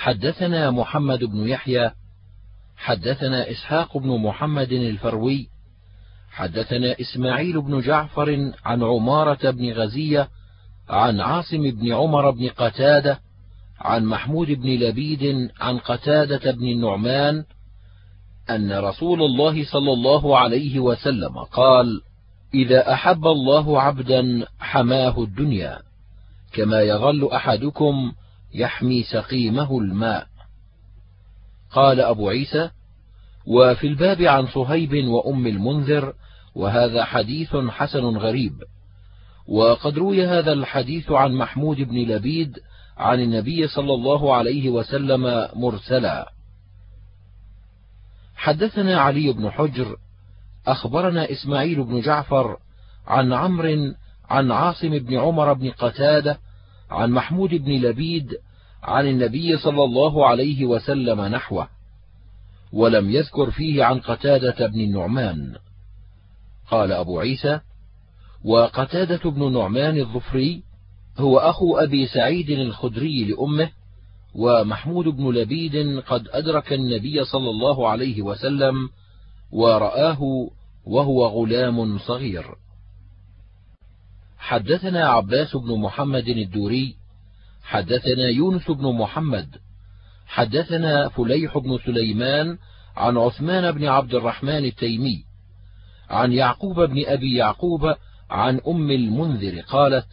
حدثنا محمد بن يحيى حدثنا إسحاق بن محمد الفروي حدثنا إسماعيل بن جعفر عن عمارة بن غزية عن عاصم بن عمر بن قتادة عن محمود بن لبيد عن قتادة بن النعمان أن رسول الله صلى الله عليه وسلم قال إذا أحب الله عبدا حماه الدنيا كما يظل أحدكم يحمي سقيمه الماء. قال أبو عيسى وفي الباب عن صهيب وأم المنذر وهذا حديث حسن غريب. وقد روي هذا الحديث عن محمود بن لبيد عن النبي صلى الله عليه وسلم مرسلا. حدثنا علي بن حجر أخبرنا إسماعيل بن جعفر عن عمرو عن عاصم بن عمر بن قتادة عن محمود بن لبيد عن النبي صلى الله عليه وسلم نحوه ولم يذكر فيه عن قتادة بن النعمان. قال أبو عيسى وقتادة بن النعمان الظفري هو أخو أبي سعيد الخدري لأمه ومحمود بن لبيد قد أدرك النبي صلى الله عليه وسلم ورآه وهو غلام صغير. حدثنا عباس بن محمد الدوري حدثنا يونس بن محمد حدثنا فليح بن سليمان عن عثمان بن عبد الرحمن التيمي عن يعقوب بن أبي يعقوب عن أم المنذر قالت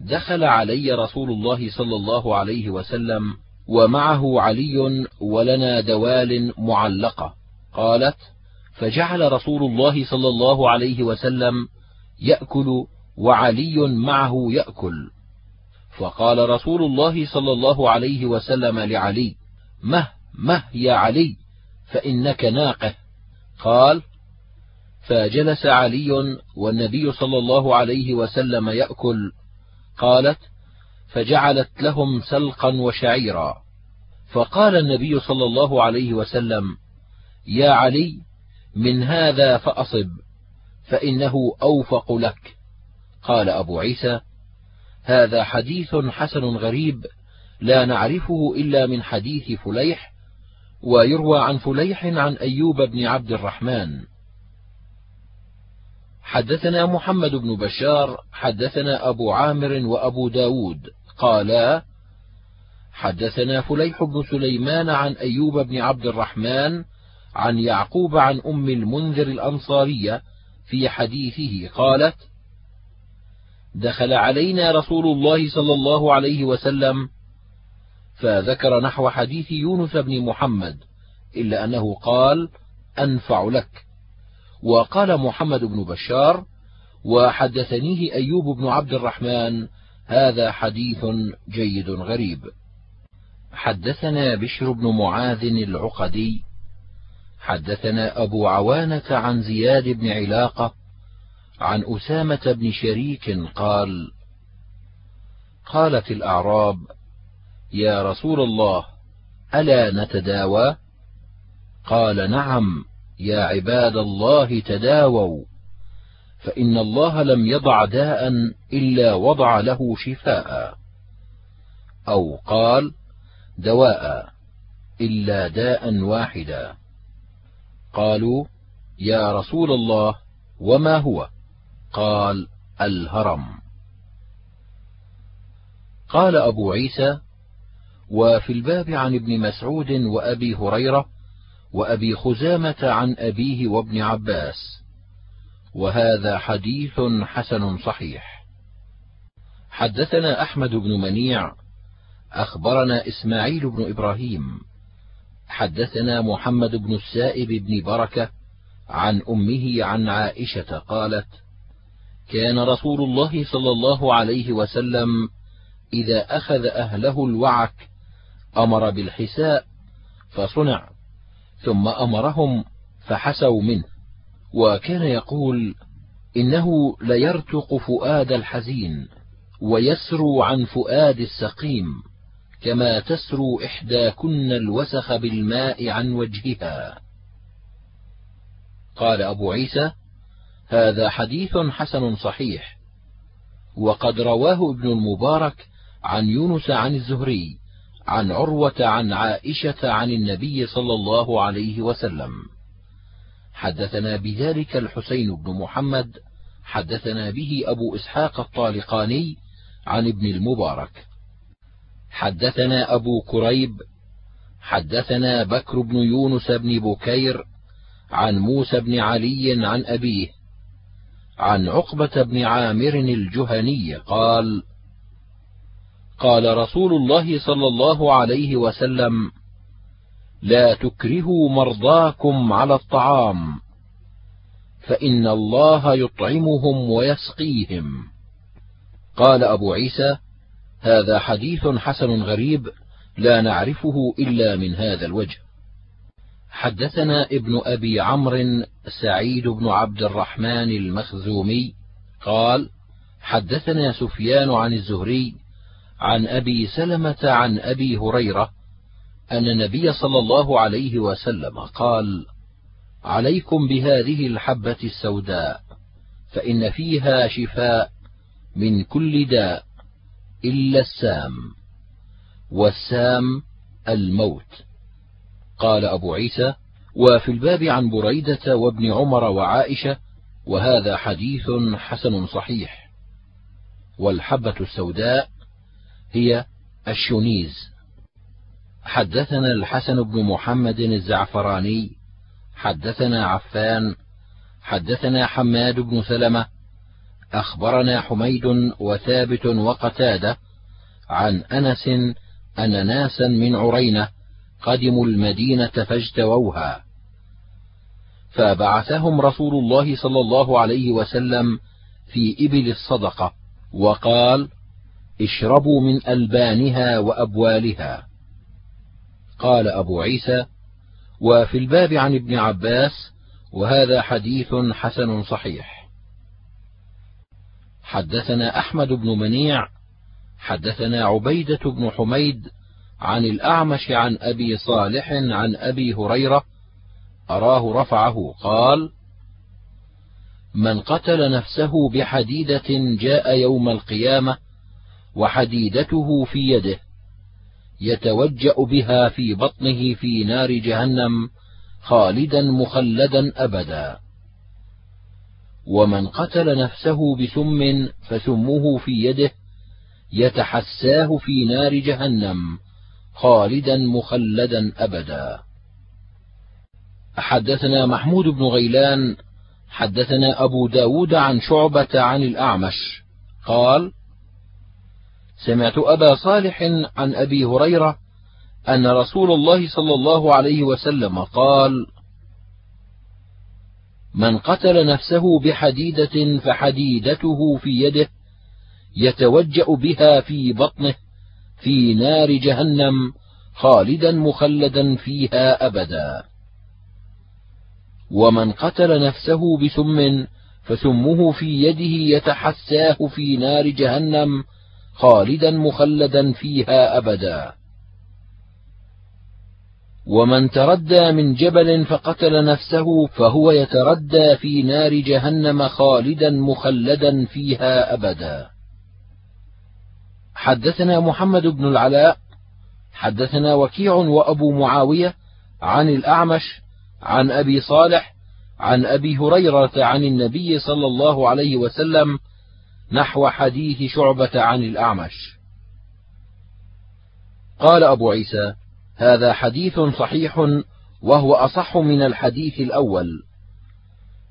دخل علي رسول الله صلى الله عليه وسلم ومعه علي ولنا دوال معلقة قالت فجعل رسول الله صلى الله عليه وسلم يأكل وعلي معه يأكل. فقال رسول الله صلى الله عليه وسلم لعلي مه مه يا علي فإنك ناقه. قال فجلس علي والنبي صلى الله عليه وسلم يأكل. قالت فجعلت لهم سلقا وشعيرا. فقال النبي صلى الله عليه وسلم يا علي من هذا فأصب فإنه أوفق لك. قال أبو عيسى هذا حديث حسن غريب لا نعرفه إلا من حديث فليح ويروى عن فليح عن أيوب بن عبد الرحمن. حدثنا محمد بن بشار حدثنا أبو عامر وأبو داود قالا حدثنا فليح بن سليمان عن أيوب بن عبد الرحمن عن يعقوب عن أم المنذر الأنصارية في حديثه قالت دخل علينا رسول الله صلى الله عليه وسلم فذكر نحو حديث يونس بن محمد إلا أنه قال أنفع لك. وقال محمد بن بشار وحدثنيه أيوب بن عبد الرحمن هذا حديث جيد غريب. حدثنا بشر بن معاذ العقدي حدثنا أبو عوانة عن زياد بن علاقة عن أسامة بن شريك قال قالت الأعراب يا رسول الله ألا نتداوى؟ قال نعم يا عباد الله تداووا فإن الله لم يضع داء إلا وضع له شفاء. أو قال دواء إلا داء واحدا. قالوا يا رسول الله وما هو؟ قال الهرم. قال أبو عيسى وفي الباب عن ابن مسعود وأبي هريرة وأبي خزامة عن أبيه وابن عباس وهذا حديث حسن صحيح. حدثنا أحمد بن منيع أخبرنا إسماعيل بن إبراهيم حدثنا محمد بن السائب بن بركة عن أمه عن عائشة قالت كان رسول الله صلى الله عليه وسلم إذا أخذ أهله الوعك أمر بالحساء فصنع ثم أمرهم فحسوا منه وكان يقول إنه ليرتق فؤاد الحزين ويسرو عن فؤاد السقيم كما تسرو إحداكن الوسخ بالماء عن وجهها. قال أبو عيسى هذا حديث حسن صحيح. وقد رواه ابن المبارك عن يونس عن الزهري عن عروة عن عائشة عن النبي صلى الله عليه وسلم. حدثنا بذلك الحسين بن محمد حدثنا به أبو إسحاق الطالقاني عن ابن المبارك. حدثنا أبو كريب حدثنا بكر بن يونس بن بكير عن موسى بن علي عن أبيه عن عقبة بن عامر الجهني قال قال رسول الله صلى الله عليه وسلم لا تكرهوا مرضاكم على الطعام فإن الله يطعمهم ويسقيهم. قال أبو عيسى هذا حديث حسن غريب لا نعرفه إلا من هذا الوجه. حدثنا ابن أبي عمرو سعيد بن عبد الرحمن المخزومي قال حدثنا سفيان عن الزهري عن أبي سلمة عن أبي هريرة أن النبي صلى الله عليه وسلم قال عليكم بهذه الحبة السوداء فإن فيها شفاء من كل داء إلا السام والسام الموت. قال أبو عيسى وفي الباب عن بريدة وابن عمر وعائشة وهذا حديث حسن صحيح. والحبة السوداء هي الشنيز حدثنا الحسن بن محمد الزعفراني حدثنا عفان حدثنا حماد بن سلمة أخبرنا حميد وثابت وقتادة عن أنس ان ناسا من عرينة قدموا المدينة فاجتووها. فبعثهم رسول الله صلى الله عليه وسلم في إبل الصدقة وقال اشربوا من ألبانها وأبوالها. قال أبو عيسى وفي الباب عن ابن عباس وهذا حديث حسن صحيح. حدثنا أحمد بن منيع حدثنا عبيدة بن حميد عن الأعمش عن أبي صالح عن أبي هريرة أراه رفعه قال من قتل نفسه بحديدة جاء يوم القيامة وحديدته في يده يتوجأ بها في بطنه في نار جهنم خالدا مخلدا أبدا. ومن قتل نفسه بسم فسمه في يده يتحساه في نار جهنم خالدا مخلدا أبدا. حدثنا محمود بن غيلان حدثنا أبو داود عن شعبة عن الأعمش. قال سمعت أبا صالح عن أبي هريرة أن رسول الله صلى الله عليه وسلم قال: من قتل نفسه بحديدة فحديدته في يده يتوجأ بها في بطنه في نار جهنم خالدا مخلدا فيها أبدا. ومن قتل نفسه بسم فسمه في يده يتحساه في نار جهنم خالدا مخلدا فيها أبدا ومن تردى من جبل فقتل نفسه فهو يتردى في نار جهنم خالدا مخلدا فيها أبدا حدثنا محمد بن العلاء حدثنا وكيع وأبو معاوية عن الأعمش عن أبي صالح عن أبي هريرة عن النبي صلى الله عليه وسلم نحو حديث شعبة عن الأعمش. قال أبو عيسى: هذا حديث صحيح وهو أصح من الحديث الأول.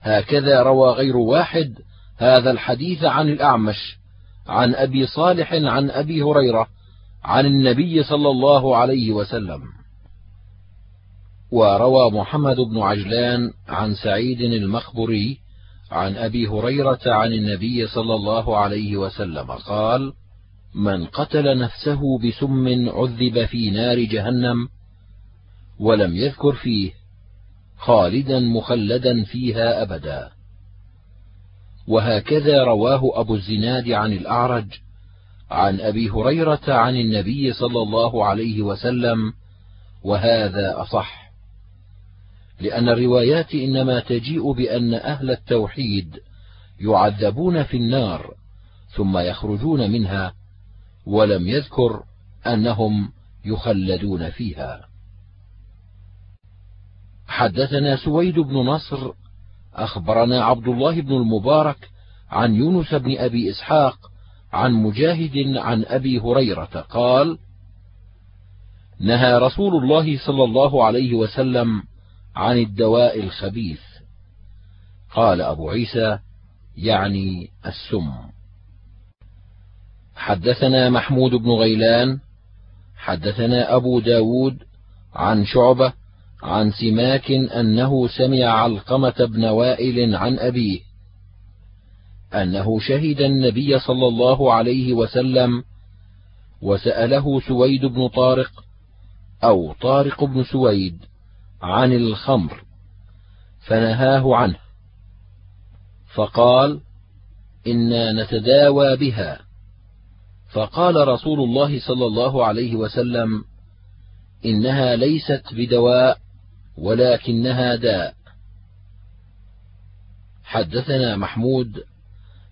هكذا روى غير واحد هذا الحديث عن الأعمش عن أبي صالح عن أبي هريرة عن النبي صلى الله عليه وسلم. وروى محمد بن عجلان عن سعيد المخبري عن أبي هريرة عن النبي صلى الله عليه وسلم قال من قتل نفسه بسم عذب في نار جهنم ولم يذكر فيه خالدا مخلدا فيها أبدا وهكذا رواه أبو الزناد عن الأعرج عن أبي هريرة عن النبي صلى الله عليه وسلم وهذا أصح لأن الروايات إنما تجيء بأن أهل التوحيد يعذبون في النار ثم يخرجون منها ولم يذكر أنهم يخلدون فيها. حدثنا سويد بن نصر أخبرنا عبد الله بن المبارك عن يونس بن أبي إسحاق عن مجاهد عن أبي هريرة قال نهى رسول الله صلى الله عليه وسلم عن الدواء الخبيث. قال أبو عيسى يعني السم. حدثنا محمود بن غيلان حدثنا أبو داود عن شعبة عن سماك أنه سمع علقمة بن وائل عن أبيه أنه شهد النبي صلى الله عليه وسلم وسأله سويد بن طارق أو طارق بن سويد عن الخمر فنهاه عنه فقال إنا نتداوى بها. فقال رسول الله صلى الله عليه وسلم إنها ليست بدواء ولكنها داء. حدثنا محمود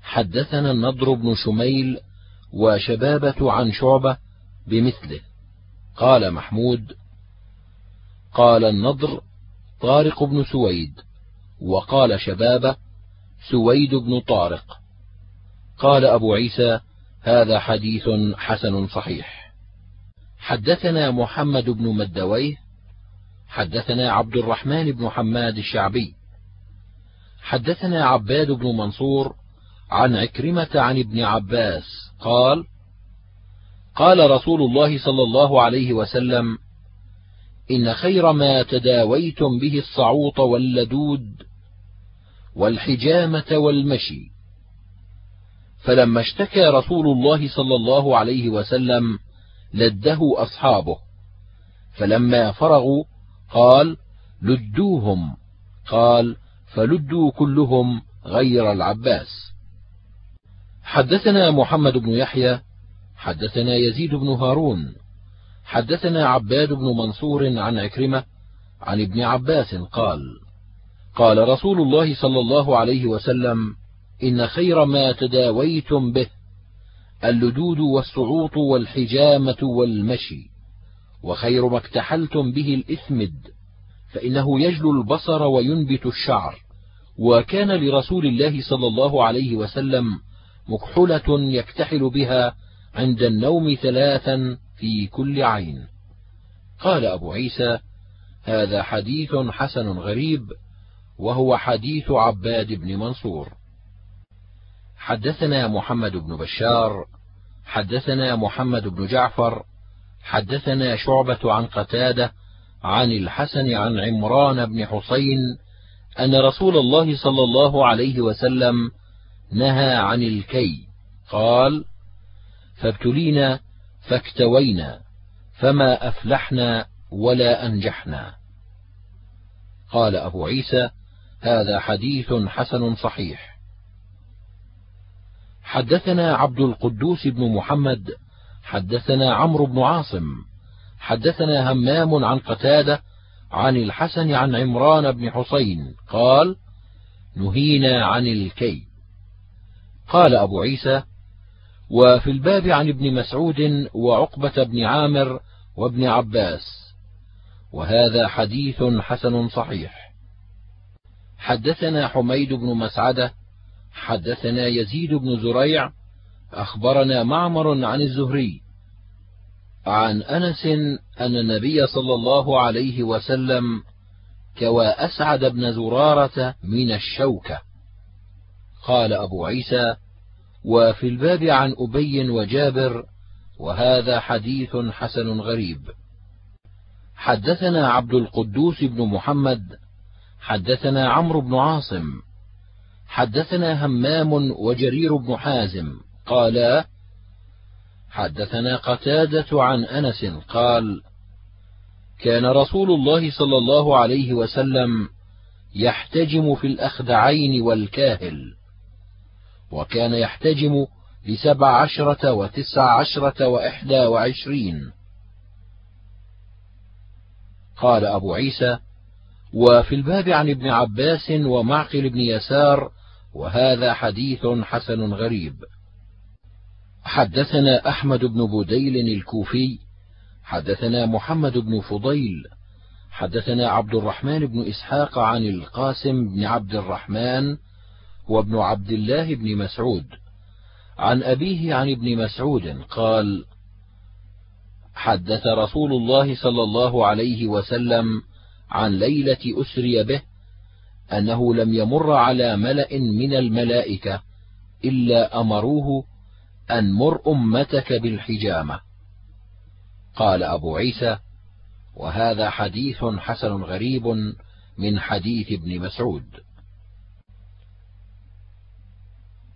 حدثنا النضر بن شميل وشبابة عن شعبة بمثله. قال محمود قال النضر طارق بن سويد وقال شبابة سويد بن طارق. قال أبو عيسى هذا حديث حسن صحيح. حدثنا محمد بن مدويه حدثنا عبد الرحمن بن حماد الشعبي. حدثنا عباد بن منصور عن عكرمة عن ابن عباس قال قال رسول الله صلى الله عليه وسلم إن خير ما تداويتم به الصعوط واللدود والحجامة والمشي. فلما اشتكى رسول الله صلى الله عليه وسلم لده أصحابه فلما فرغوا قال لدوهم. قال فلدوا كلهم غير العباس. حدثنا محمد بن يحيى حدثنا يزيد بن هارون حدثنا عباد بن منصور عن عكرمة عن ابن عباس قال قال رسول الله صلى الله عليه وسلم إن خير ما تداويتم به اللدود والصعوط والحجامة والمشي. وخير ما اكتحلتم به الإثمد فإنه يجلو البصر وينبت الشعر. وكان لرسول الله صلى الله عليه وسلم مكحله يكتحل بها عند النوم ثلاثا في كل عين. قال أبو عيسى هذا حديث حسن غريب وهو حديث عباد بن منصور. حدثنا محمد بن بشار حدثنا محمد بن جعفر حدثنا شعبة عن قتادة عن الحسن عن عمران بن حسين أن رسول الله صلى الله عليه وسلم نهى عن الكي. قال فابتلينا فاكتوينا فما أفلحنا ولا أنجحنا. قال أبو عيسى هذا حديث حسن صحيح. حدثنا عبد القدوس بن محمد حدثنا عمرو بن عاصم حدثنا همام عن قتادة عن الحسن عن عمران بن حسين قال نهينا عن الكي. قال أبو عيسى وفي الباب عن ابن مسعود وعقبة بن عامر وابن عباس وهذا حديث حسن صحيح. حدثنا حميد بن مسعدة حدثنا يزيد بن زريع أخبرنا معمر عن الزهري عن أنس أن النبي صلى الله عليه وسلم كوى أسعد بن زرارة من الشوكة. قال أبو عيسى وفي الباب عن أبي وجابر وهذا حديث حسن غريب. حدثنا عبد القدوس بن محمد حدثنا عمرو بن عاصم حدثنا همام وجرير بن حازم قالا حدثنا قتادة عن أنس قال كان رسول الله صلى الله عليه وسلم يحتجم في الأخدعين والكاهل وكان يحتجم لسبع عشرة وتسع عشرة وإحدى وعشرين. قال أبو عيسى وفي الباب عن ابن عباس ومعقل بن يسار وهذا حديث حسن غريب. حدثنا أحمد بن بديل الكوفي حدثنا محمد بن فضيل حدثنا عبد الرحمن بن إسحاق عن القاسم بن عبد الرحمن وابن عبد الله بن مسعود. عن أبيه عن ابن مسعود قال حدث رسول الله صلى الله عليه وسلم عن ليلة اسري به أنه لم يمر على ملأ من الملائكة إلا أمروه أن مر أمتك بالحجامة. قال أبو عيسى وهذا حديث حسن غريب من حديث ابن مسعود.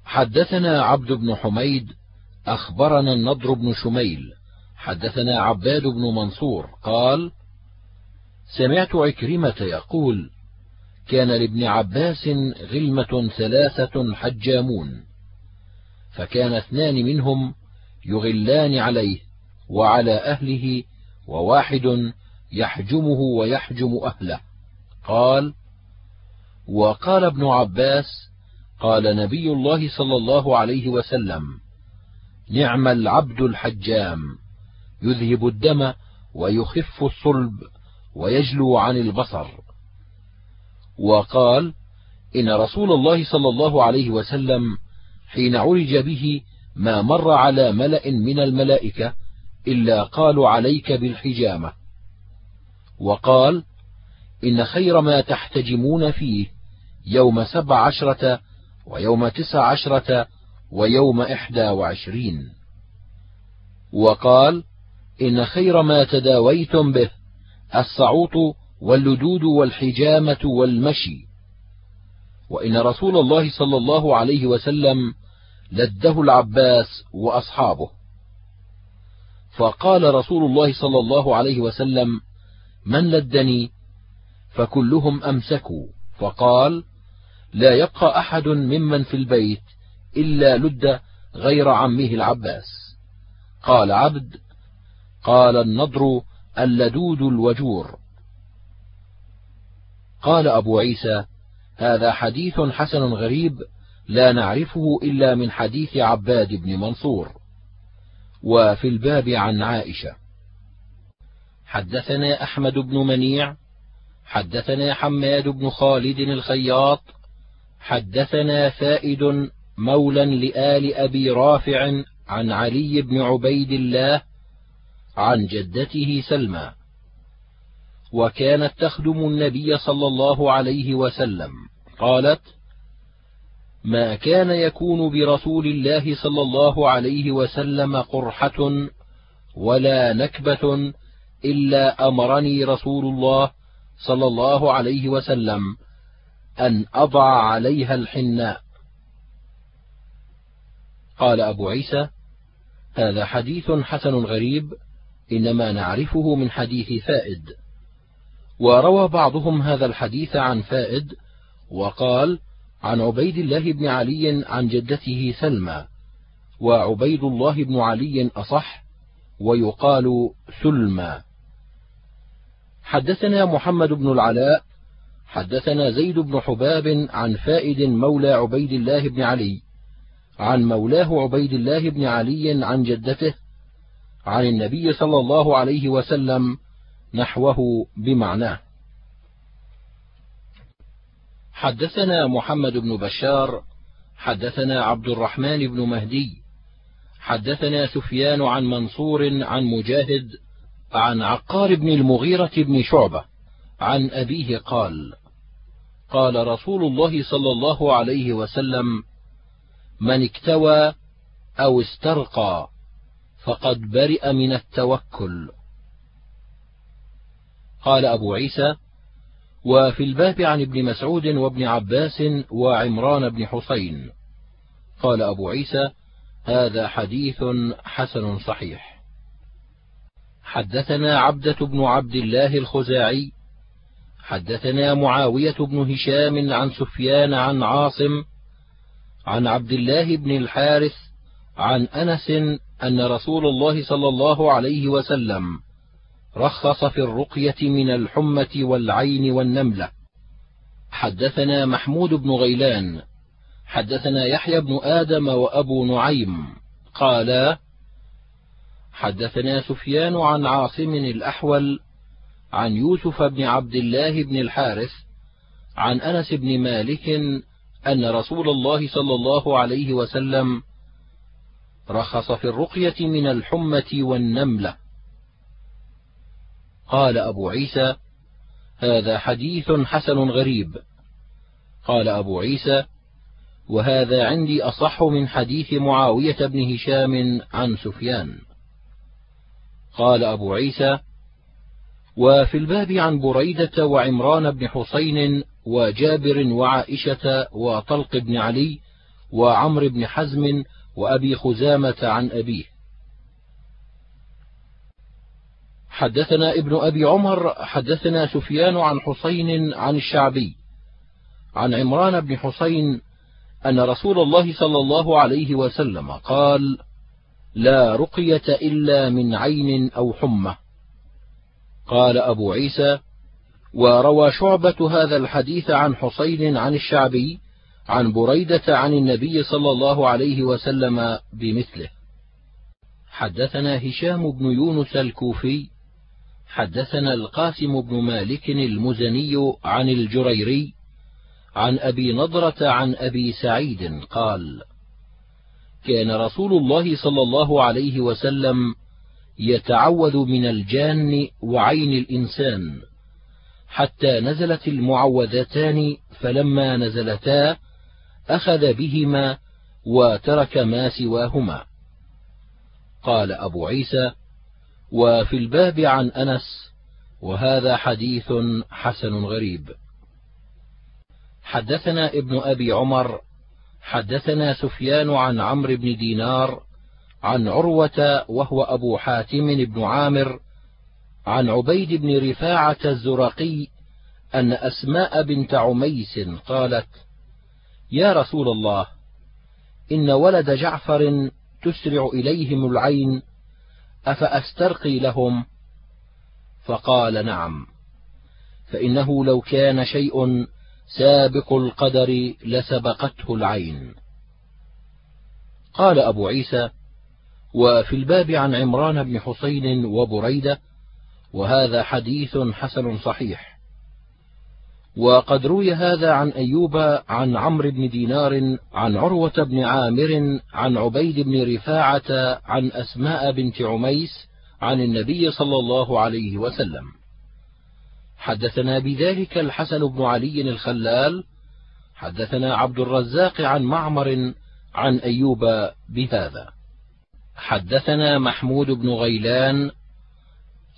حدثنا عبد بن حميد أخبرنا النضر بن شميل حدثنا عباد بن منصور قال سمعت عكرمة يقول كان لابن عباس غلمة ثلاثة حجامون. فكان اثنان منهم يغلان عليه وعلى أهله وواحد يحجمه ويحجم أهله. قال وقال ابن عباس قال نبي الله صلى الله عليه وسلم نعم العبد الحجام يذهب الدم ويخف الصلب ويجلو عن البصر. وقال إن رسول الله صلى الله عليه وسلم حين عرج به ما مر على ملأ من الملائكة إلا قالوا عليك بالحجامة. وقال إن خير ما تحتجمون فيه يوم سبع عشرة ويوم تسع عشرة ويوم إحدى وعشرين. وقال إن خير ما تداويتم به الصعوط واللدود والحجامة والمشي. وإن رسول الله صلى الله عليه وسلم لده العباس وأصحابه. فقال رسول الله صلى الله عليه وسلم من لدني؟ فكلهم أمسكوا فقال لا يبقى أحد ممن في البيت إلا لد غير عمه العباس. قال عبد قال النضر اللدود الوجور. قال أبو عيسى هذا حديث حسن غريب لا نعرفه إلا من حديث عباد بن منصور. وفي الباب عن عائشة. حدثنا أحمد بن منيع حدثنا حماد بن خالد الخياط حدثنا فائد مولى لآل أبي رافع عن علي بن عبيد الله عن جدته سلمى. وكانت تخدم النبي صلى الله عليه وسلم. قالت ما كان يكون برسول الله صلى الله عليه وسلم قرحة ولا نكبة إلا أمرني رسول الله صلى الله عليه وسلم أن أضع عليها الحناء. قال أبو عيسى هذا حديث حسن غريب إنما نعرفه من حديث فائد. وروى بعضهم هذا الحديث عن فائد وقال عن عبيد الله بن علي عن جدته سلمى وعبيد الله بن علي أصح ويقال سلمى. حدثنا محمد بن العلاء حدثنا زيد بن حباب عن فائد مولى عبيد الله بن علي عن مولاه عبيد الله بن علي عن جدته عن النبي صلى الله عليه وسلم نحوه بمعناه. حدثنا محمد بن بشار حدثنا عبد الرحمن بن مهدي حدثنا سفيان عن منصور عن مجاهد عن عقار بن المغيرة بن شعبة عن أبيه قال: قال رسول الله صلى الله عليه وسلم: من اكتوى أو استرقى فقد برئ من التوكل. قال أبو عيسى: وفي الباب عن ابن مسعود وابن عباس وعمران بن حسين. قال أبو عيسى: هذا حديث حسن صحيح. حدثنا عبدة بن عبد الله الخزاعي حدثنا معاوية بن هشام عن سفيان عن عاصم عن عبد الله بن الحارث عن أنس أن رسول الله صلى الله عليه وسلم رخص في الرقية من الحمة والعين والنملة. حدثنا محمود بن غيلان. حدثنا يحيى بن آدم وأبو نعيم. قالا حدثنا سفيان عن عاصم الأحول عن يوسف بن عبد الله بن الحارث عن أنس بن مالك أن رسول الله صلى الله عليه وسلم رخص في الرقية من الحمة والنملة. قال أبو عيسى هذا حديث حسن غريب. قال أبو عيسى وهذا عندي أصح من حديث معاوية بن هشام عن سفيان. قال أبو عيسى وفي الباب عن بريدة وعمران بن حسين وجابر وعائشة وطلق بن علي وعمر بن حزم وأبي خزامة عن أبيه. حدثنا ابن أبي عمر حدثنا سفيان عن حسين عن الشعبي عن عمران بن حسين أن رسول الله صلى الله عليه وسلم قال لا رقية إلا من عين أو حمة قال أبو عيسى وروى شعبة هذا الحديث عن حسين عن الشعبي عن بريدة عن النبي صلى الله عليه وسلم بمثله. حدثنا هشام بن يونس الكوفي حدثنا القاسم بن مالك المزني عن الجريري عن أبي نضرة عن أبي سعيد قال كان رسول الله صلى الله عليه وسلم يتعوذ من الجان وعين الإنسان حتى نزلت المعوذتان فلما نزلتا أخذ بهما وترك ما سواهما. قال أبو عيسى وفي الباب عن أنس وهذا حديث حسن غريب. حدثنا ابن أبي عمر حدثنا سفيان عن عمرو بن دينار عن عروة وهو أبو حاتم بن عامر عن عبيد بن رفاعة الزرقي أن أسماء بنت عميس قالت يا رسول الله إن ولد جعفر تسرع إليهم العين أفأسترقي لهم؟ فقال نعم. فإنه لو كان شيء سابق القدر لسبقته العين. قال أبو عيسى وفي الباب عن عمران بن حسين وبريدة وهذا حديث حسن صحيح. وقد روي هذا عن أيوب عن عمرو بن دينار عن عروة بن عامر عن عبيد بن رفاعة عن أسماء بنت عميس عن النبي صلى الله عليه وسلم. حدثنا بذلك الحسن بن علي الخلال حدثنا عبد الرزاق عن معمر عن أيوب بهذا. حدثنا محمود بن غيلان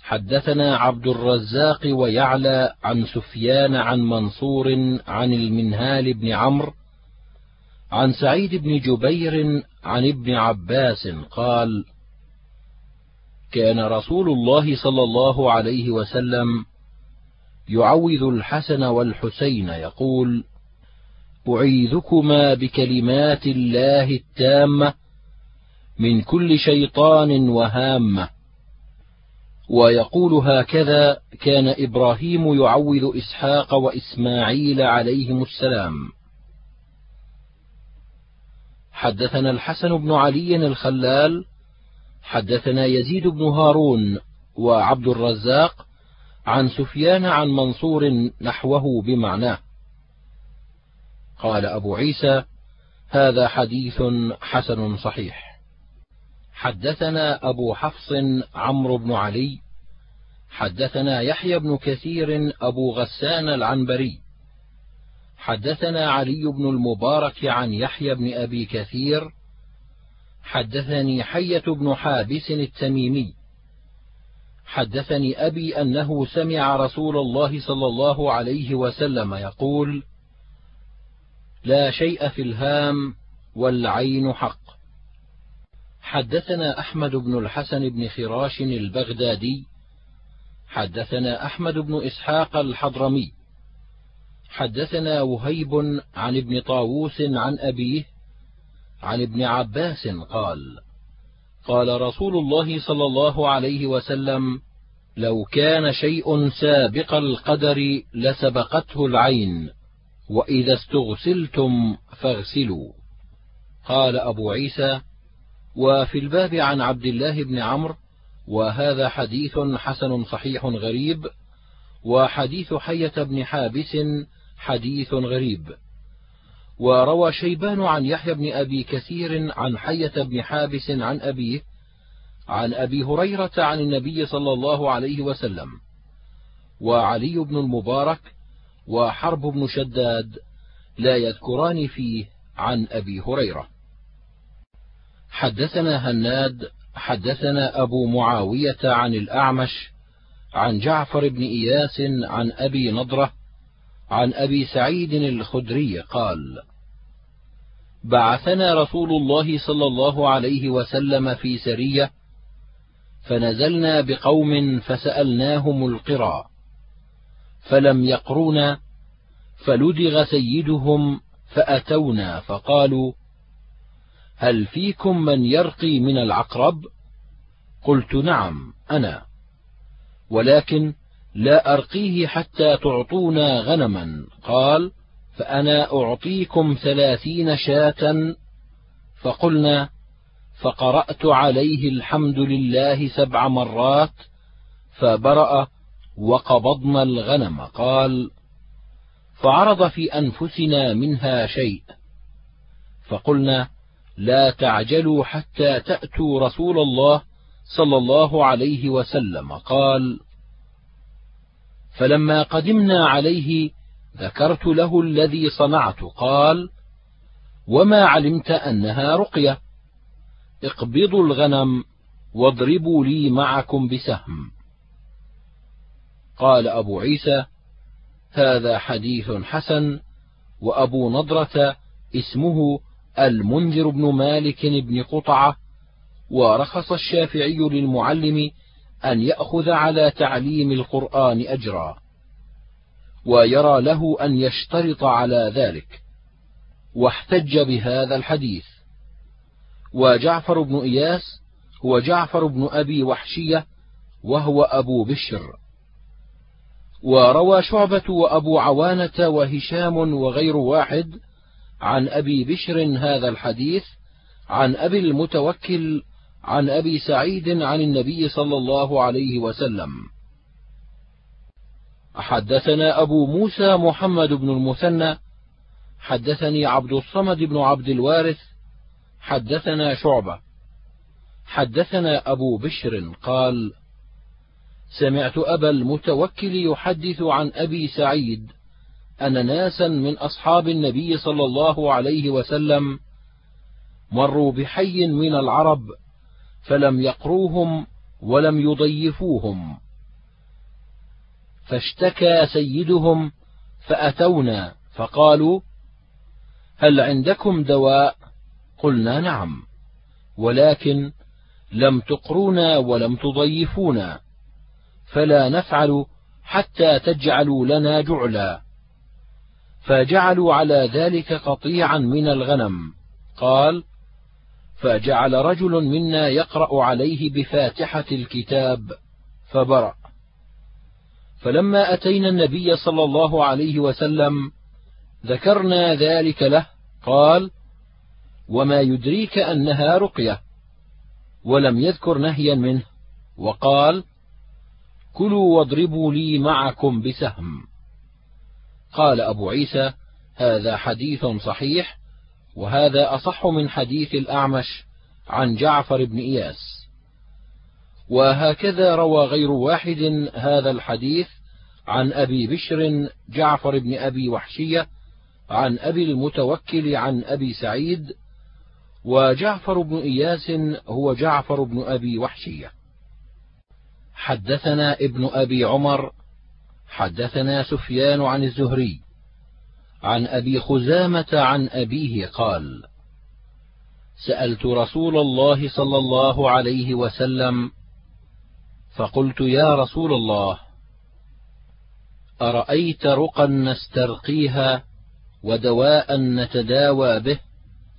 حدثنا عبد الرزاق ويعلى عن سفيان عن منصور عن المنهال بن عمرو عن سعيد بن جبير عن ابن عباس قال كان رسول الله صلى الله عليه وسلم يعوذ الحسن والحسين يقول أعيذكما بكلمات الله التامة من كل شيطان وهامة. ويقول هكذا كان إبراهيم يعوذ إسحاق وإسماعيل عليهم السلام. حدثنا الحسن بن علي الخلال حدثنا يزيد بن هارون وعبد الرزاق عن سفيان عن منصور نحوه بمعناه قال أبو عيسى هذا حديث حسن صحيح. حدثنا أبو حفص عمرو بن علي حدثنا يحيى بن كثير أبو غسان العنبري حدثنا علي بن المبارك عن يحيى بن أبي كثير حدثني حية بن حابس التميمي حدثني أبي أنه سمع رسول الله صلى الله عليه وسلم يقول لا شيء في الهام والعين حق. حدثنا أحمد بن الحسن بن خراش البغدادي حدثنا أحمد بن إسحاق الحضرمي حدثنا وهيب عن ابن طاووس عن أبيه عن ابن عباس قال قال رسول الله صلى الله عليه وسلم لو كان شيء سابق القدر لسبقته العين وإذا استغسلتم فاغسلوا قال أبو عيسى وفي الباب عن عبد الله بن عمرو وهذا حديث حسن صحيح غريب وحديث حية بن حابس حديث غريب. وروى شيبان عن يحيى بن أبي كثير عن حية بن حابس عن أبيه عن أبي هريرة عن النبي صلى الله عليه وسلم وعلي بن المبارك وحرب بن شداد لا يذكران فيه عن أبي هريرة. حدثنا هناد حدثنا أبو معاوية عن الأعمش عن جعفر بن إياس عن أبي نضرة عن أبي سعيد الخدري قال بعثنا رسول الله صلى الله عليه وسلم في سرية فنزلنا بقوم فسألناهم القرى فلم يقرونا فلدغ سيدهم فأتونا فقالوا هل فيكم من يرقي من العقرب؟ قلت نعم أنا. ولكن لا أرقيه حتى تعطونا غنما. قال فأنا أعطيكم ثلاثين شاة. فقلنا فقرأت عليه الحمد لله سبع مرات. فبرأ وقبضنا الغنم. قال فعرض في أنفسنا منها شيء. فقلنا لا تعجلوا حتى تأتوا رسول الله صلى الله عليه وسلم. قال فلما قدمنا عليه ذكرت له الذي صنعت. قال وما علمت أنها رقية. اقبضوا الغنم واضربوا لي معكم بسهم. قال أبو عيسى هذا حديث حسن وأبو نضرة اسمه المنذر بن مالك بن قطعة ورخص الشافعي للمعلم أن يأخذ على تعليم القرآن أجرا، ويرى له أن يشترط على ذلك، واحتج بهذا الحديث، وجعفر بن إياس هو جعفر بن أبي وحشية، وهو أبو بشر، وروى شعبة وأبو عوانة وهشام وغير واحد عن أبي بشر هذا الحديث عن أبي المتوكل عن أبي سعيد عن النبي صلى الله عليه وسلم. حدثنا أبو موسى محمد بن المثنى حدثني عبد الصمد بن عبد الوارث حدثنا شعبة. حدثنا أبو بشر قال سمعت أبا المتوكل يحدث عن أبي سعيد أن ناسا من أصحاب النبي صلى الله عليه وسلم مروا بحي من العرب فلم يقروهم ولم يضيفوهم. فاشتكى سيدهم فأتونا فقالوا هل عندكم دواء؟ قلنا نعم ولكن لم تقرونا ولم تضيفونا فلا نفعل حتى تجعلوا لنا جعلا. فجعلوا على ذلك قطيعا من الغنم. قال فجعل رجل منا يقرأ عليه بفاتحة الكتاب فبرأ. فلما أتينا النبي صلى الله عليه وسلم ذكرنا ذلك له قال وما يدريك أنها رقية ولم يذكر نهيا منه وقال كلوا واضربوا لي معكم بسهم. قال أبو عيسى هذا حديث صحيح وهذا أصح من حديث الأعمش عن جعفر بن إياس. وهكذا روى غير واحد هذا الحديث عن أبي بشر جعفر بن أبي وحشية عن أبي المتوكل عن أبي سعيد وجعفر بن إياس هو جعفر بن أبي وحشية. حدثنا ابن أبي عمر حدثنا سفيان عن الزهري عن أبي خزامة عن أبيه قال سألت رسول الله صلى الله عليه وسلم فقلت يا رسول الله أرأيت رقا نسترقيها ودواء نتداوى به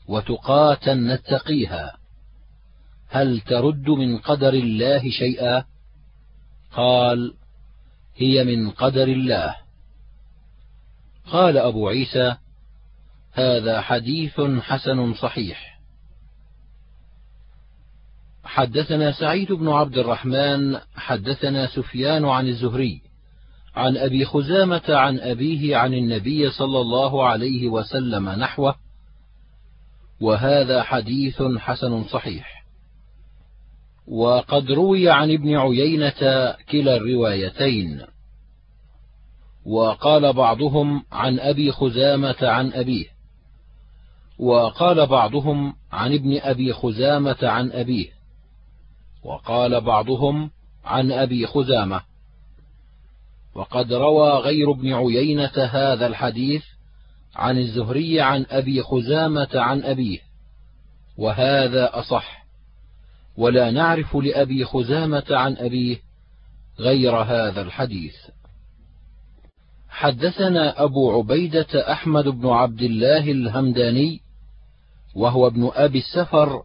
وتقاة نتقيها؟ هل ترد من قدر الله شيئا؟ قال هي من قدر الله. قال أبو عيسى هذا حديث حسن صحيح. حدثنا سعيد بن عبد الرحمن حدثنا سفيان عن الزهري عن أبي خزامة عن أبيه عن النبي صلى الله عليه وسلم نحوه وهذا حديث حسن صحيح. وقد روي عن ابن عيينة كلا الروايتين. وقال بعضهم عن أبي خزامة عن أبيه. وقال بعضهم عن ابن أبي خزامة عن أبيه. وقال بعضهم عن أبي خزامة. وقد روى غير ابن عيينة هذا الحديث عن الزهري عن أبي خزامة عن أبيه. وهذا أصح. ولا نعرف لأبي خزامة عن أبيه غير هذا الحديث. حدثنا أبو عبيدة أحمد بن عبد الله الهمداني وهو ابن أبي السفر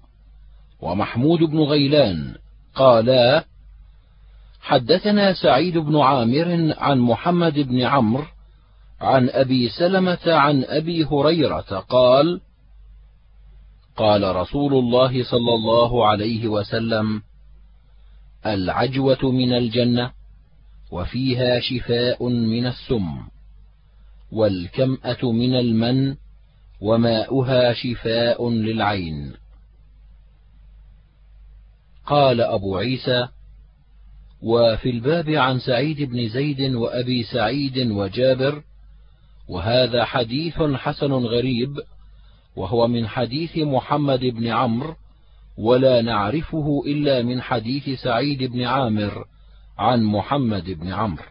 ومحمود بن غيلان قالا حدثنا سعيد بن عامر عن محمد بن عمرو عن أبي سلمة عن أبي هريرة قال قال رسول الله صلى الله عليه وسلم العجوة من الجنة وفيها شفاء من السم والكمأة من المن وماؤها شفاء للعين. قال أبو عيسى وفي الباب عن سعيد بن زيد وأبي سعيد وجابر وهذا حديث حسن غريب وهو من حديث محمد بن عمرو ولا نعرفه إلا من حديث سعيد بن عامر عن محمد بن عمرو.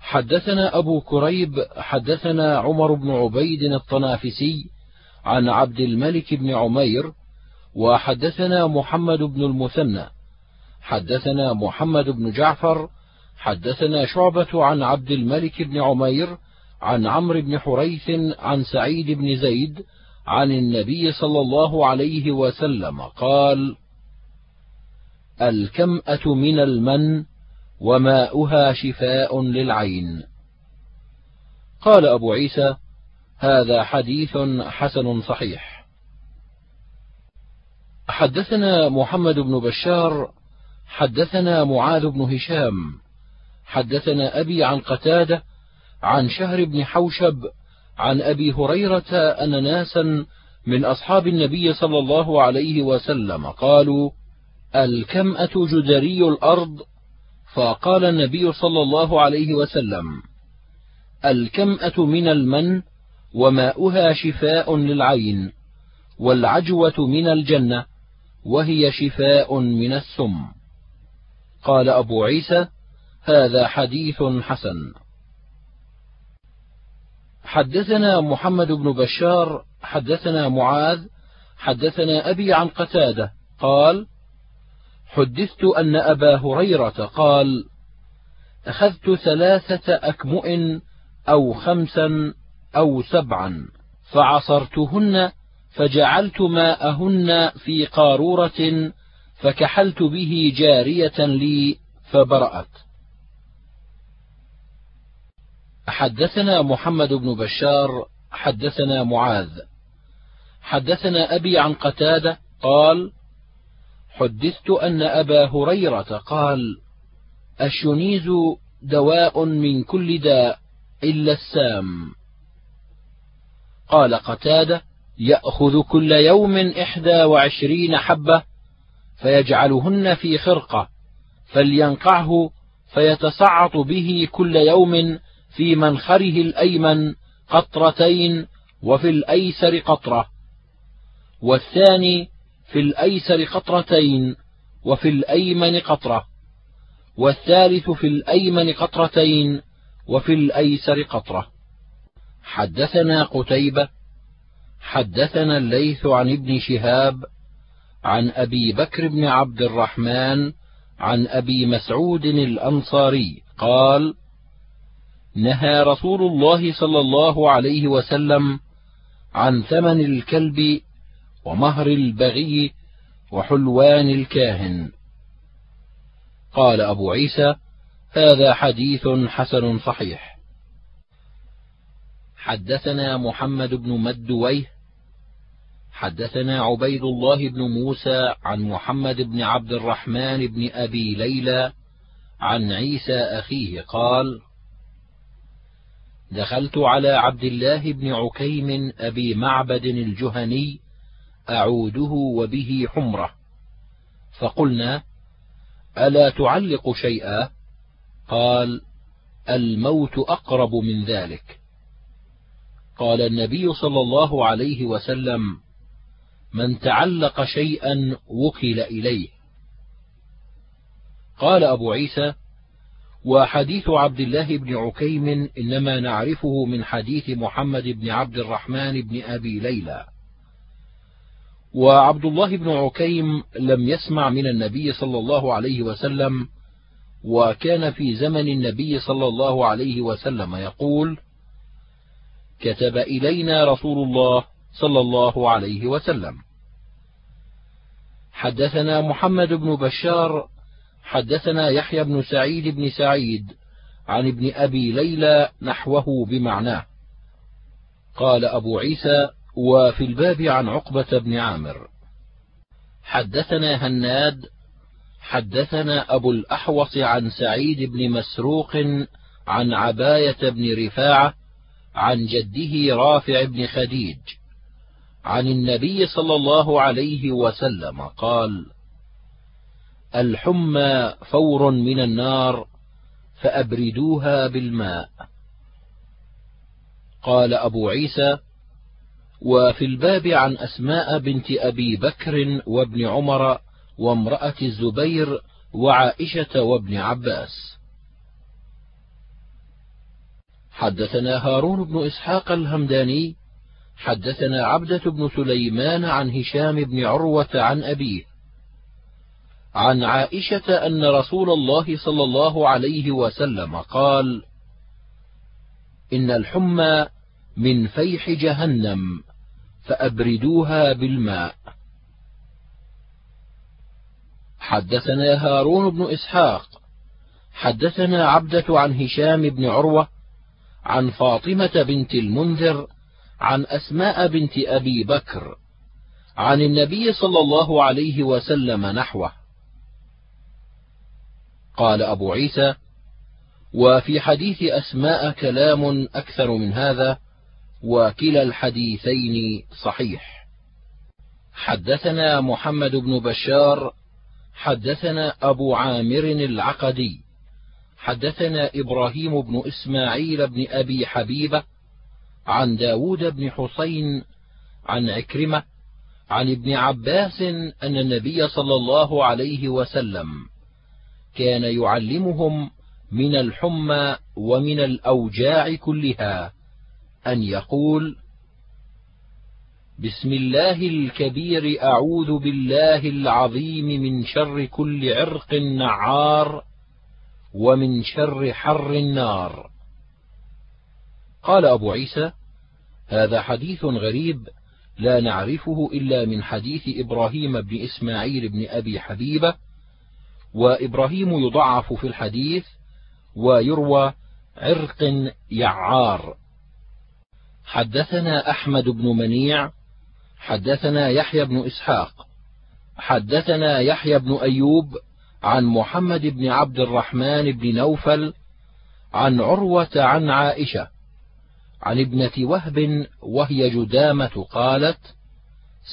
حدثنا أبو كريب حدثنا عمر بن عبيد الطنافسي عن عبد الملك بن عمير وحدثنا محمد بن المثنى حدثنا محمد بن جعفر حدثنا شعبة عن عبد الملك بن عمير عن عمرو بن حريث عن سعيد بن زيد عن النبي صلى الله عليه وسلم قال الكمأة من المن وماؤها شفاء للعين. قال أبو عيسى هذا حديث حسن صحيح. حدثنا محمد بن بشار حدثنا معاذ بن هشام حدثنا أبي عن قتادة عن شهر بن حوشب عن أبي هريرة أن ناسا من أصحاب النبي صلى الله عليه وسلم قالوا الكمأة جدري الأرض؟ فقال النبي صلى الله عليه وسلم الكمأة من المن وماؤها شفاء للعين والعجوة من الجنة وهي شفاء من السم. قال أبو عيسى هذا حديث حسن. حدثنا محمد بن بشار حدثنا معاذ حدثنا أبي عن قتادة قال حدثت أن أبا هريرة قال أخذت ثلاثة أكمؤ أو خمسا أو سبعا فعصرتهن فجعلت ماءهن في قارورة فكحلت به جارية لي فبرأت. حدثنا محمد بن بشار حدثنا معاذ حدثنا أبي عن قتادة قال: حدثت أن أبا هريرة قال: الشنيز دواء من كل داء إلا السام. قال قتادة: يأخذ كل يوم إحدى وعشرين حبة فيجعلهن في خرقة فلينقعه فيتصعط به كل يوم في منخره الأيمن قطرتين وفي الأيسر قطرة والثاني في الأيسر قطرتين وفي الأيمن قطرة والثالث في الأيمن قطرتين وفي الأيسر قطرة. حدثنا قتيبة حدثنا الليث عن ابن شهاب عن أبي بكر بن عبد الرحمن عن أبي مسعود الأنصاري قال نهى رسول الله صلى الله عليه وسلم عن ثمن الكلب ومهر البغي وحلوان الكاهن. قال أبو عيسى هذا حديث حسن صحيح. حدثنا محمد بن مدويه حدثنا عبيد الله بن موسى عن محمد بن عبد الرحمن بن أبي ليلى عن عيسى أخيه قال دخلت على عبد الله بن عكيم أبي معبد الجهني أعوده وبه حمرة. فقلنا ألا تعلق شيئا؟ قال الموت أقرب من ذلك. قال النبي صلى الله عليه وسلم من تعلق شيئا وكل إليه. قال أبو عيسى وحديث عبد الله بن عكيم إنما نعرفه من حديث محمد بن عبد الرحمن بن أبي ليلى. وعبد الله بن عكيم لم يسمع من النبي صلى الله عليه وسلم وكان في زمن النبي صلى الله عليه وسلم يقول كتب إلينا رسول الله صلى الله عليه وسلم. حدثنا محمد بن بشار حدثنا يحيى بن سعيد بن سعيد عن ابن أبي ليلى نحوه بمعناه. قال أبو عيسى وفي الباب عن عقبة بن عامر. حدثنا هناد حدثنا أبو الأحوص عن سعيد بن مسروق عن عباية بن رفاعة عن جده رافع بن خديج عن النبي صلى الله عليه وسلم قال الحمى فور من النار فأبردوها بالماء. قال أبو عيسى وفي الباب عن أسماء بنت أبي بكر وابن عمر وامرأة الزبير وعائشة وابن عباس. حدثنا هارون بن إسحاق الهمداني حدثنا عبدة بن سليمان عن هشام بن عروة عن أبيه عن عائشة أن رسول الله صلى الله عليه وسلم قال إن الحمى من فيح جهنم فأبردوها بالماء. حدثنا هارون بن إسحاق حدثنا عبدة عن هشام بن عروة عن فاطمة بنت المنذر عن أسماء بنت أبي بكر عن النبي صلى الله عليه وسلم نحوه. قال أبو عيسى وفي حديث أسماء كلام أكثر من هذا وكلا الحديثين صحيح. حدثنا محمد بن بشار حدثنا أبو عامر العقدي حدثنا إبراهيم بن إسماعيل بن أبي حبيبة عن داود بن حسين عن عكرمة عن ابن عباس أن النبي صلى الله عليه وسلم كان يعلمهم من الحمى ومن الأوجاع كلها أن يقول بسم الله الكبير أعوذ بالله العظيم من شر كل عرق نعار ومن شر حر النار. قال أبو عيسى هذا حديث غريب لا نعرفه إلا من حديث إبراهيم بن إسماعيل بن أبي حبيبة وإبراهيم يضعف في الحديث ويروى عرق يعار. حدثنا أحمد بن منيع حدثنا يحيى بن إسحاق حدثنا يحيى بن أيوب عن محمد بن عبد الرحمن بن نوفل عن عروة عن عائشة عن ابنة وهب وهي جدامة قالت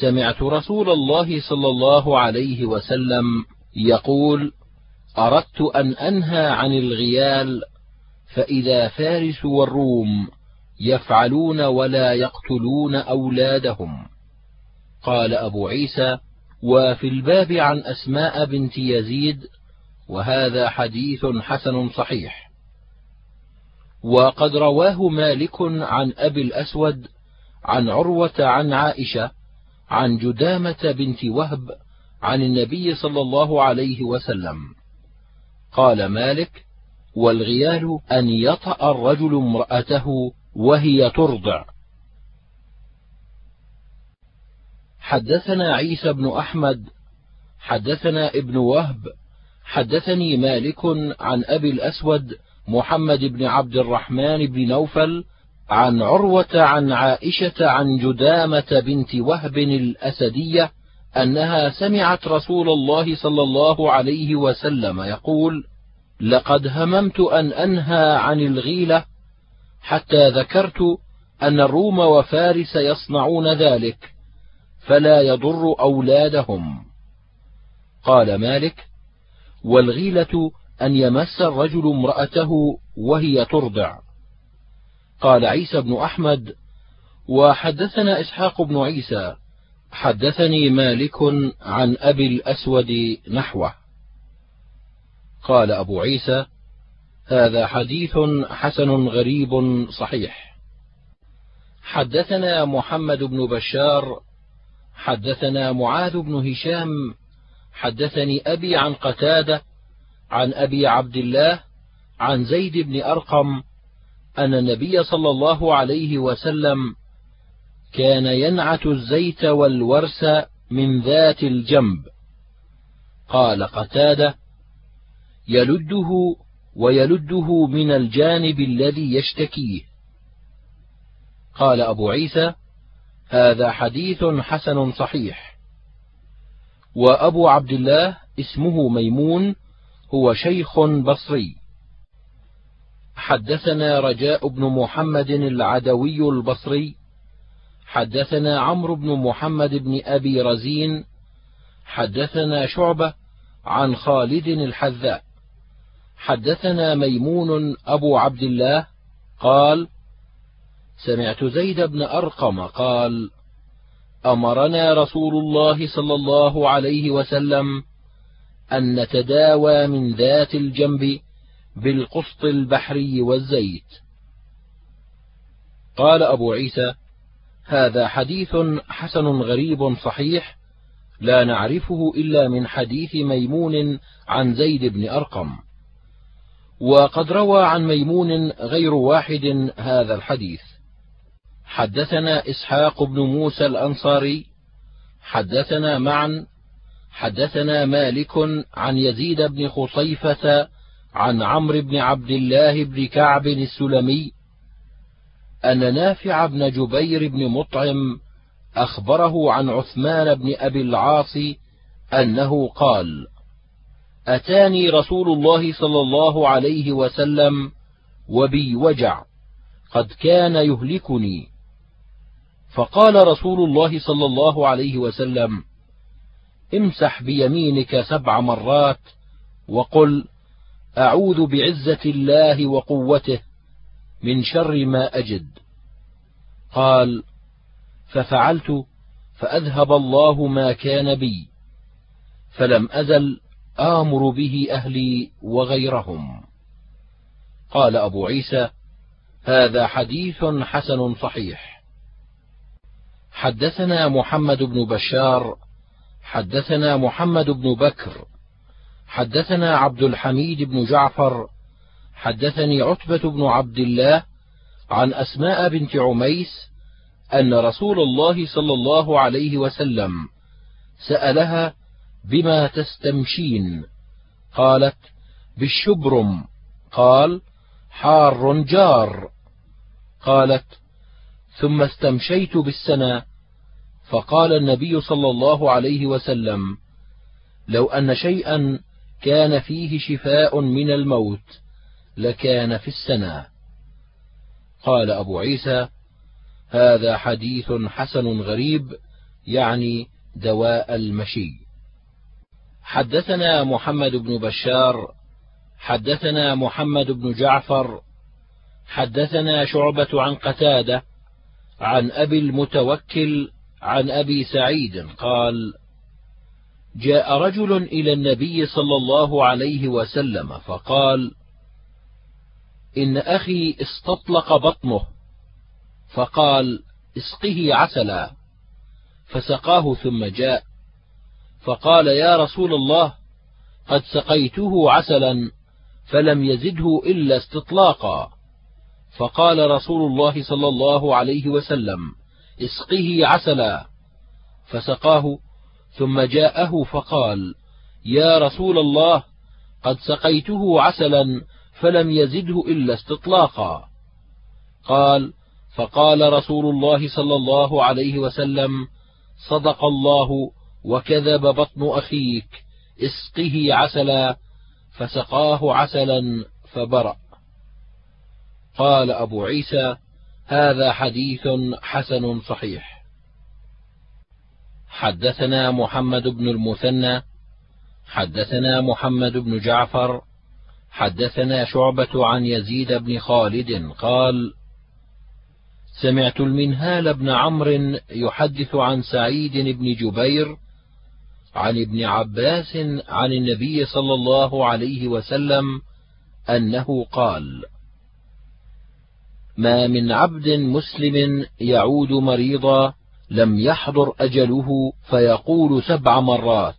سمعت رسول الله صلى الله عليه وسلم يقول أردت أن أنهى عن الغيال فإذا فارس والروم يفعلون ولا يقتلون أولادهم. قال أبو عيسى وفي الباب عن أسماء بنت يزيد وهذا حديث حسن صحيح. وقد رواه مالك عن أبي الأسود عن عروة عن عائشة عن جدامة بنت وهب عن النبي صلى الله عليه وسلم. قال مالك والغيال أن يطأ الرجل امرأته وهي ترضع. حدثنا عيسى بن أحمد حدثنا ابن وهب حدثني مالك عن أبي الأسود محمد بن عبد الرحمن بن نوفل عن عروة عن عائشة عن جدامة بنت وهب الأسدية أنها سمعت رسول الله صلى الله عليه وسلم يقول: لقد هممت أن أنهى عن الغيلة حتى ذكرت أن الروم وفارس يصنعون ذلك فلا يضر أولادهم. قال مالك: والغيلة أن يمس الرجل امرأته وهي ترضع. قال عيسى بن أحمد: وحدثنا إسحاق بن عيسى حدثني مالك عن أبي الأسود نحوه. قال أبو عيسى: هذا حديث حسن غريب صحيح. حدثنا محمد بن بشار حدثنا معاذ بن هشام حدثني أبي عن قتادة عن أبي عبد الله عن زيد بن أرقم أن النبي صلى الله عليه وسلم كان ينعت الزيت والورس من ذات الجنب. قال قتادة يلده ويلده من الجانب الذي يشتكيه. قال أبو عيسى هذا حديث حسن صحيح. وأبو عبد الله اسمه ميمون هو شيخ بصري. حدثنا رجاء بن محمد العدوي البصري حدثنا عمرو بن محمد بن أبي رزين حدثنا شعبة عن خالد الحذاء. حدثنا ميمون أبو عبد الله قال سمعت زيد بن أرقم قال أمرنا رسول الله صلى الله عليه وسلم أن نتداوى من ذات الجنب بالقسط البحري والزيت. قال أبو عيسى هذا حديث حسن غريب صحيح لا نعرفه إلا من حديث ميمون عن زيد بن أرقم. وقد روى عن ميمون غير واحد هذا الحديث. حدثنا إسحاق بن موسى الأنصاري حدثنا معا حدثنا مالك عن يزيد بن خصيفة عن عمرو بن عبد الله بن كعب السلمي أن نافع بن جبير بن مطعم أخبره عن عثمان بن أبي العاص أنه قال أتاني رسول الله صلى الله عليه وسلم وبي وجع قد كان يهلكني. فقال رسول الله صلى الله عليه وسلم امسح بيمينك سبع مرات وقل أعوذ بعزة الله وقوته. من شر ما أجد. قال ففعلت فأذهب الله ما كان بي فلم أزل آمر به أهلي وغيرهم. قال أبو عيسى هذا حديث حسن صحيح. حدثنا محمد بن بشار حدثنا محمد بن بكر حدثنا عبد الحميد بن جعفر حدثني عتبة بن عبد الله عن أسماء بنت عميس أن رسول الله صلى الله عليه وسلم سألها بما تستمشين؟ قالت بالشبرم. قال حار جار. قالت ثم استمشيت بالسنة فقال النبي صلى الله عليه وسلم لو أن شيئا كان فيه شفاء من الموت. لكان في السنة. قال أبو عيسى هذا حديث حسن غريب يعني دواء المشي. حدثنا محمد بن بشار حدثنا محمد بن جعفر حدثنا شعبة عن قتادة عن أبي المتوكل عن أبي سعيد قال: جاء رجل إلى النبي صلى الله عليه وسلم فقال: إن أخي استطلق بطنه، فقال: اسقه عسلا، فسقاه ثم جاء، فقال: يا رسول الله، قد سقيته عسلا فلم يزده إلا استطلاقا، فقال رسول الله صلى الله عليه وسلم اسقه عسلا. فسقاه ثم جاءه فقال يا رسول الله قد سقيته عسلا فلم يزده إلا استطلاقا. قال فقال رسول الله صلى الله عليه وسلم صدق الله وكذب بطن أخيك اسقه عسلا فسقاه عسلا فبرأ. قال أبو عيسى هذا حديث حسن صحيح. حدثنا محمد بن المثنى حدثنا محمد بن جعفر حدثنا شعبة عن يزيد بن خالد قال سمعت المنهال بن عمرو يحدث عن سعيد بن جبير عن ابن عباس عن النبي صلى الله عليه وسلم أنه قال ما من عبد مسلم يعود مريضا لم يحضر أجله فيقول سبع مرات.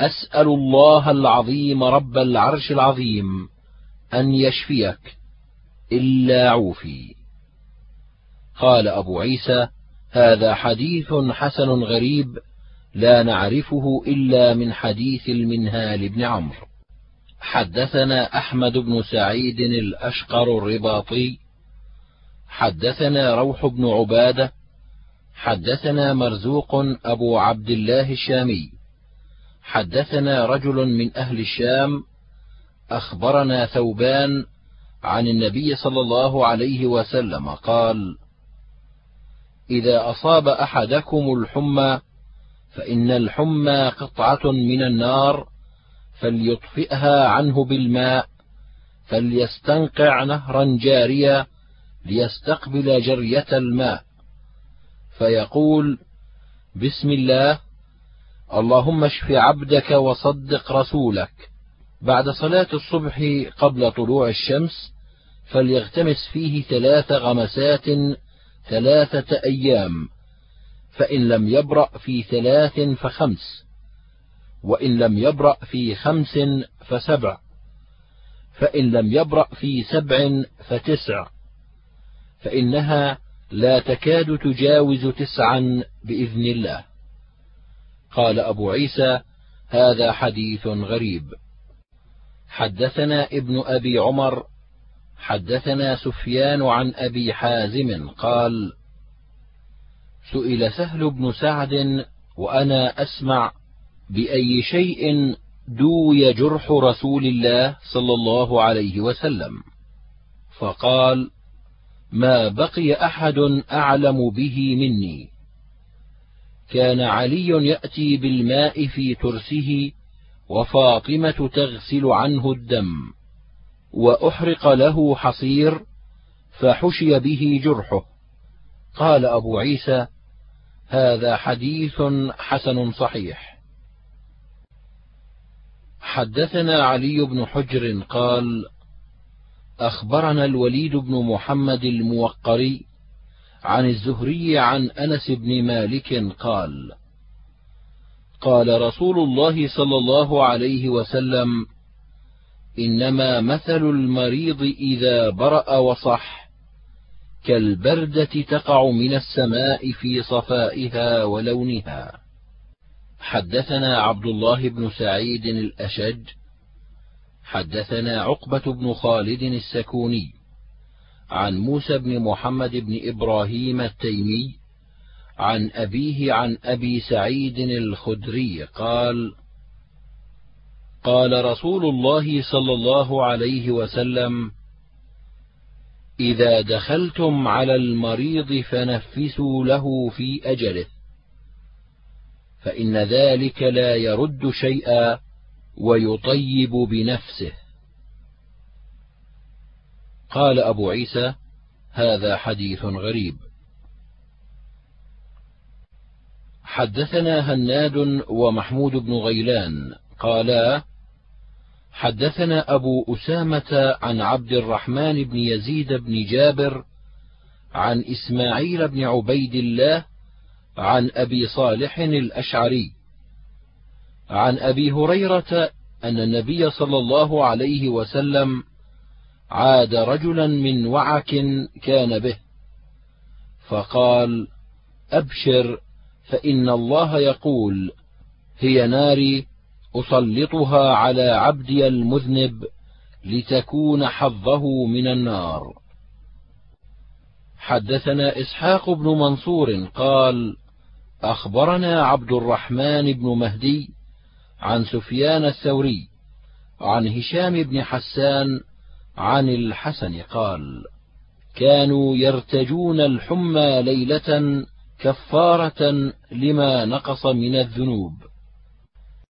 أسأل الله العظيم رب العرش العظيم أن يشفيك إلا عوفي. قال أبو عيسى هذا حديث حسن غريب لا نعرفه إلا من حديث المنهال بن عمرو. حدثنا أحمد بن سعيد الأشقر الرباطي. حدثنا روح بن عبادة. حدثنا مرزوق أبو عبد الله الشامي. حدثنا رجل من أهل الشام أخبرنا ثوبان عن النبي صلى الله عليه وسلم قال إذا أصاب أحدكم الحمى فإن الحمى قطعة من النار فليطفئها عنه بالماء فليستنقع نهرا جاريا ليستقبل جرية الماء. فيقول بسم الله اللهم اشف عبدك وصدق رسولك. بعد صلاة الصبح قبل طلوع الشمس فليغتمس فيه ثلاث غمسات ثلاثة أيام فإن لم يبرأ في ثلاث فخمس وإن لم يبرأ في خمس فسبع فإن لم يبرأ في سبع فتسع فإنها لا تكاد تجاوز تسعا بإذن الله. قال أبو عيسى هذا حديث غريب. حدثنا ابن أبي عمر حدثنا سفيان عن أبي حازم قال سئل سهل بن سعد وأنا أسمع بأي شيء دوي جرح رسول الله صلى الله عليه وسلم. فقال ما بقي أحد أعلم به مني. كان علي يأتي بالماء في ترسه وفاطمة تغسل عنه الدم وأحرق له حصير فحشي به جرحه. قال أبو عيسى هذا حديث حسن صحيح. حدثنا علي بن حجر قال أخبرنا الوليد بن محمد الموقري عن الزهري عن أنس بن مالك قال قال رسول الله صلى الله عليه وسلم إنما مثل المريض إذا برأ وصح كالبردة تقع من السماء في صفائها ولونها. حدثنا عبد الله بن سعيد الأشج، حدثنا عقبة بن خالد السكوني، عن موسى بن محمد بن إبراهيم التيمي، عن أبيه عن أبي سعيد الخدري قال: قال رسول الله صلى الله عليه وسلم: إذا دخلتم على المريض فنفسوا له في أجله فإن ذلك لا يرد شيئا ويطيب بنفسه. قال أبو عيسى هذا حديث غريب. حدثنا هناد ومحمود بن غيلان قالا حدثنا أبو أسامة عن عبد الرحمن بن يزيد بن جابر عن إسماعيل بن عبيد الله عن أبي صالح الأشعري عن أبي هريرة أن النبي صلى الله عليه وسلم عاد رجلا من وعك كان به. فقال أبشر فإن الله يقول هي ناري أسلطها على عبدي المذنب لتكون حظه من النار. حدثنا إسحاق بن منصور قال أخبرنا عبد الرحمن بن مهدي عن سفيان الثوري عن هشام بن حسان عن الحسن قال كانوا يرتجون الحمى ليلة كفارة لما نقص من الذنوب.